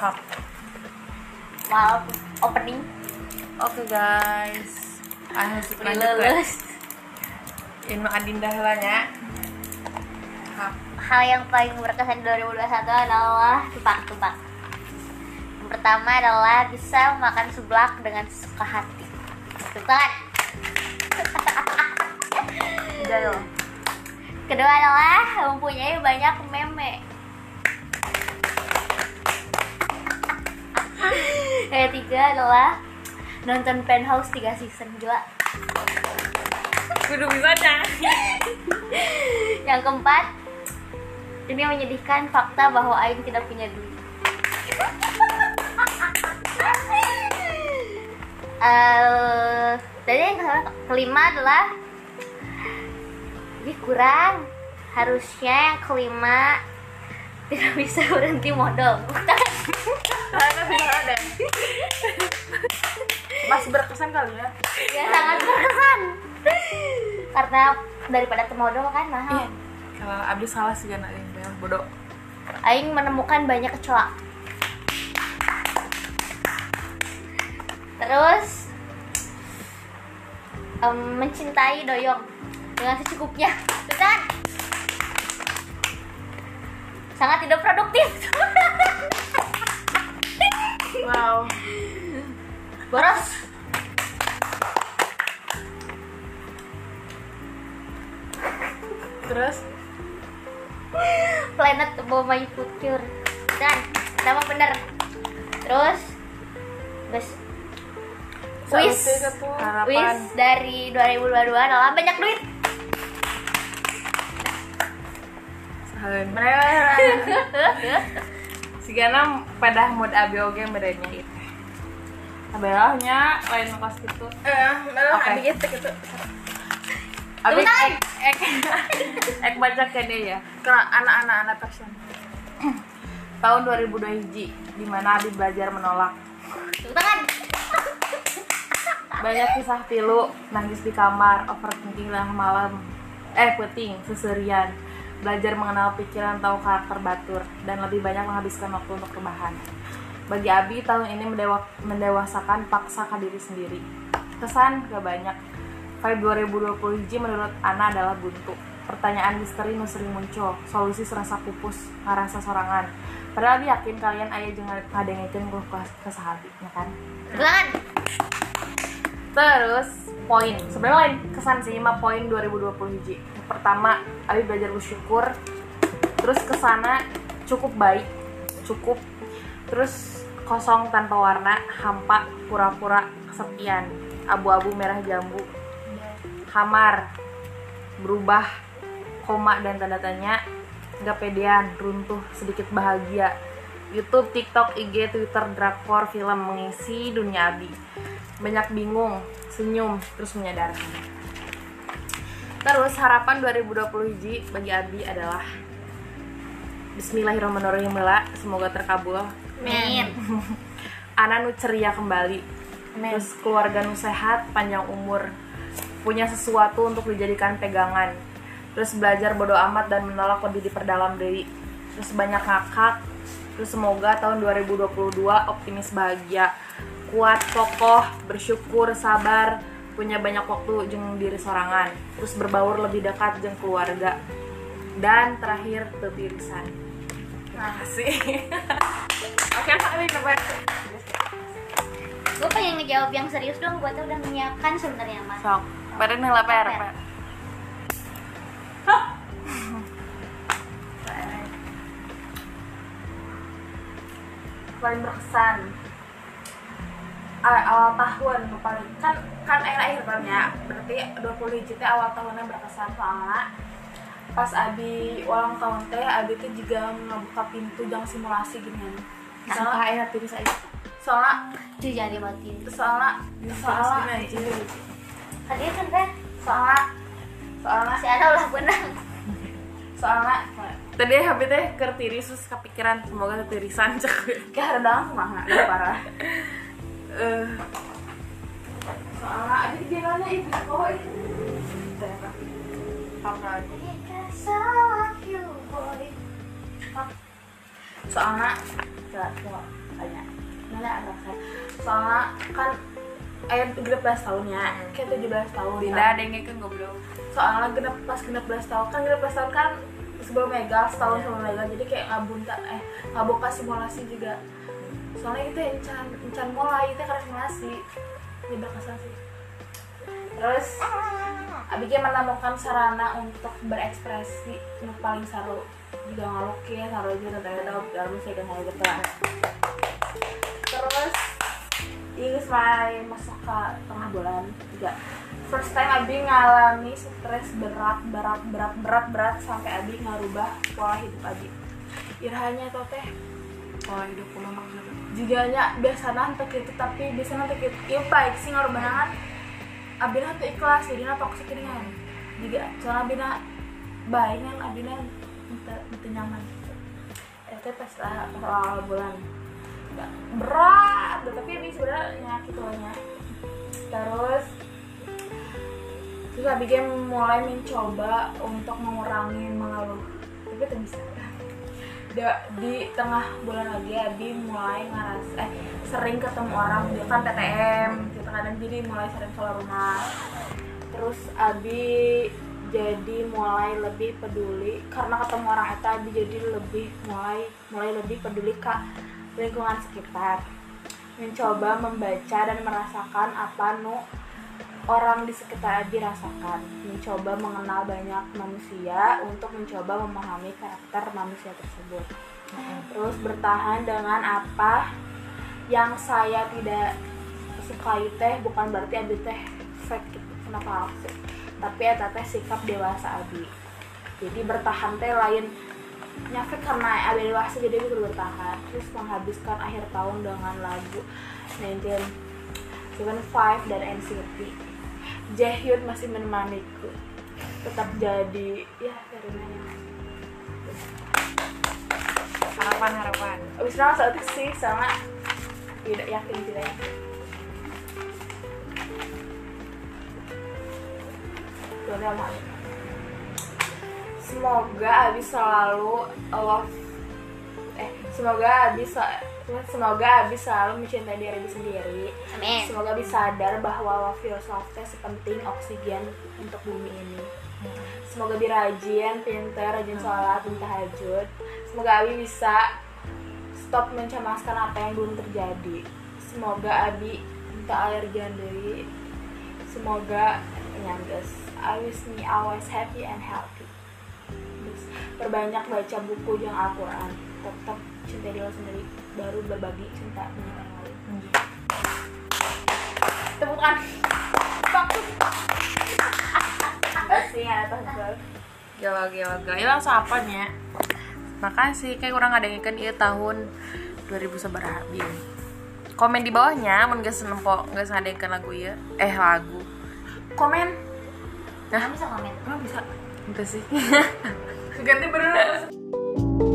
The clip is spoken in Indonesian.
Hap. Maaf, opening Oke guys. Anu sih Udah lanjut lulus. Inu adinda helanya. Hap. Hal yang paling berkesan 2021 adalah tebak-tebak. Yang pertama adalah bisa makan seblak dengan suka hati. Tangan. Jayo. Kedua adalah mempunyai banyak meme. Yang ketiga adalah nonton Penthouse 3 season juga. Kudu bisanya. Yang keempat, ini menyedihkan fakta bahwa Aing tidak punya duit. Eh, tadi yang ke- kelima adalah ini kurang. Harusnya yang kelima tidak bisa berhenti modal. Karena bisa ada. Masih berkesan kali ya. ya sangat berkesan. Karena daripada temodal kan mahal. Iya. Kalau abdi salah sih kan bayar bodoh. Aing menemukan banyak kecoa. Terus em, mencintai doyong dengan secukupnya. Betul? Sangat tidak produktif. Wow. Boros. Terus Planet above my future. Dan nama bener. Terus Guys, Wis. harapan Wis dari 2022 adalah banyak duit. Sahen. Sigana pada mood abi oge merenya itu. Abelahnya lain kelas gitu. Eh, malah Oke. abi gitu gitu. Abi ek ek ek baca ke dia ya. Ke anak-anak anak passion. Tahun 2002 hiji di mana Abi belajar menolak. Tangan. Banyak kisah pilu, nangis di kamar, overthinking tengah malam, eh puting, seserian, belajar mengenal pikiran atau karakter batur, dan lebih banyak menghabiskan waktu untuk rebahan. Bagi Abi, tahun ini mendewa- mendewasakan paksa ke diri sendiri. Kesan gak banyak. Vibe 2020 hiji menurut Ana adalah buntu. Pertanyaan misteri nu sering muncul, solusi serasa pupus, ngerasa sorangan. Padahal dia yakin kalian ayah jangan ngadengekeun gue ke sahabat, ya kan? Terus poin, sebenarnya lain kesan sih 5 poin 2020 hiji. Pertama, Abi belajar bersyukur. Terus ke sana cukup baik, cukup. Terus kosong tanpa warna, hampa, pura-pura, kesepian, abu-abu merah jambu, hamar, berubah, koma dan tanda tanya, nggak pedean, runtuh, sedikit bahagia. YouTube, TikTok, IG, Twitter, drakor, film mengisi dunia Abi banyak bingung, senyum, terus menyadarkan. Terus harapan 2020 hiji bagi Abi adalah Bismillahirrahmanirrahim Mela, semoga terkabul. Amin. Ana nu ceria kembali. Terus keluarga nu sehat, panjang umur, punya sesuatu untuk dijadikan pegangan. Terus belajar bodoh amat dan menolak lebih diperdalam diri. Terus banyak ngakak. Terus semoga tahun 2022 optimis bahagia, kuat, kokoh, bersyukur, sabar, punya banyak waktu jeng diri sorangan. Terus berbaur lebih dekat jeng keluarga. Dan terakhir tetirisan. Terima kasih. Oke, coba. Gue pengen ngejawab yang serius dong. Gue tuh udah menyiapkan sebenarnya mas. Sok, pada nilai. Pak. paling berkesan awal tahun paling kan kan akhir akhir kan ya berarti 20 hiji teh awal tahunnya berkesan soalnya pas abi ulang tahun teh abi tuh juga ngebuka pintu jang simulasi gini soalnya Sampai enak tiris aja. soalnya Cuy jangan dimatiin. soalnya soalnya Hadir kan teh? soalnya soalnya Si Ana ulah benang. soalnya Tadi habis teh keur tiris terus kepikiran semoga ketirisan cek. kayak ada dalam mah parah Eh, soalnya abi bilangnya itu boy soalnya nanya ada saya soalnya kan ayah belas tahun ya. Kayak 17 tahun Dinda ada yang ngikut goblok soalnya genap pas genap belas tahun kan genap belas tahun kan sebelum megal setahun sebelum megal jadi kayak ngabunta eh ngabuka simulasi juga soalnya kita encan encan mulai karena simulasi ya berkesan sih. Terus Abike menemukan sarana untuk berekspresi yang paling seru. Juga ngelukis, juga ternyata dalam dan hal gitu terus ini mulai masuk ke tengah bulan juga first time Abi ngalami stres berat berat berat berat berat sampai Abi ngarubah pola hidup Abi irhanya tuh teh pola hidup memang gitu jiganya biasanya untuk itu tapi biasanya untuk itu ya baik sih ngarubah kan Abi nanti ikhlas jadi na toksik ini kan. Juga soalnya Abi na baik kan Abi na itu nyaman. Itu pas lah awal bulan. Berat tapi Abi sebenarnya nyakit lahnya terus terus Abigail mulai mencoba untuk mengurangi mengeluh. Tapi itu bisa Da- di tengah bulan lagi Abi mulai ngerasa eh sering ketemu orang dia kan TTM gitu kadang jadi mulai sering keluar rumah. Terus Abi jadi mulai lebih peduli karena ketemu orang itu Abi jadi lebih mulai mulai lebih peduli ke lingkungan sekitar. Mencoba membaca dan merasakan apa nu orang di sekitar Abi rasakan mencoba mengenal banyak manusia untuk mencoba memahami karakter manusia tersebut. Terus bertahan dengan apa yang saya tidak sukai teh bukan berarti Abi teh fake gitu. Kenapa sih? Tapi ya teh sikap dewasa Abi. Jadi bertahan teh lain. Nyafik karena Abi dewasa jadi Abi kudu bertahan. Terus menghabiskan akhir tahun dengan lagu 1975 dan NCT Jaehyun masih menemaniku. Tetap jadi ya dari mana harapan harapan. Abis itu saat itu sih sama tidak yakin tidak yakin. Semoga Abi selalu love eh semoga Abi sa- semoga Abi selalu mencintai diri sendiri Amin. Semoga bisa sadar bahwa teh sepenting oksigen untuk bumi ini. Semoga Abi rajin, pintar, rajin sholat, dan tahajud. Semoga Abi bisa stop mencemaskan apa yang belum terjadi. Semoga Abi minta alergian deui. Semoga nyangges. I wish me always happy and healthy. Terus, perbanyak baca buku yang Al-Quran. Tetap cintai diri sendiri. Baru berbagi cinta dengan orang lain. Temukan bagus enggak sih ada tanggal gila gila. Gila langsung apanya makasih. Kayak kurang ada yang ikan iya tahun 2000 sabaraha bieu komen di bawahnya mun geus nempo geus ngadengkeun lagu ieu eh lagu. Komen. Kamu bisa komen. oh bisa itu sih. Ganti bener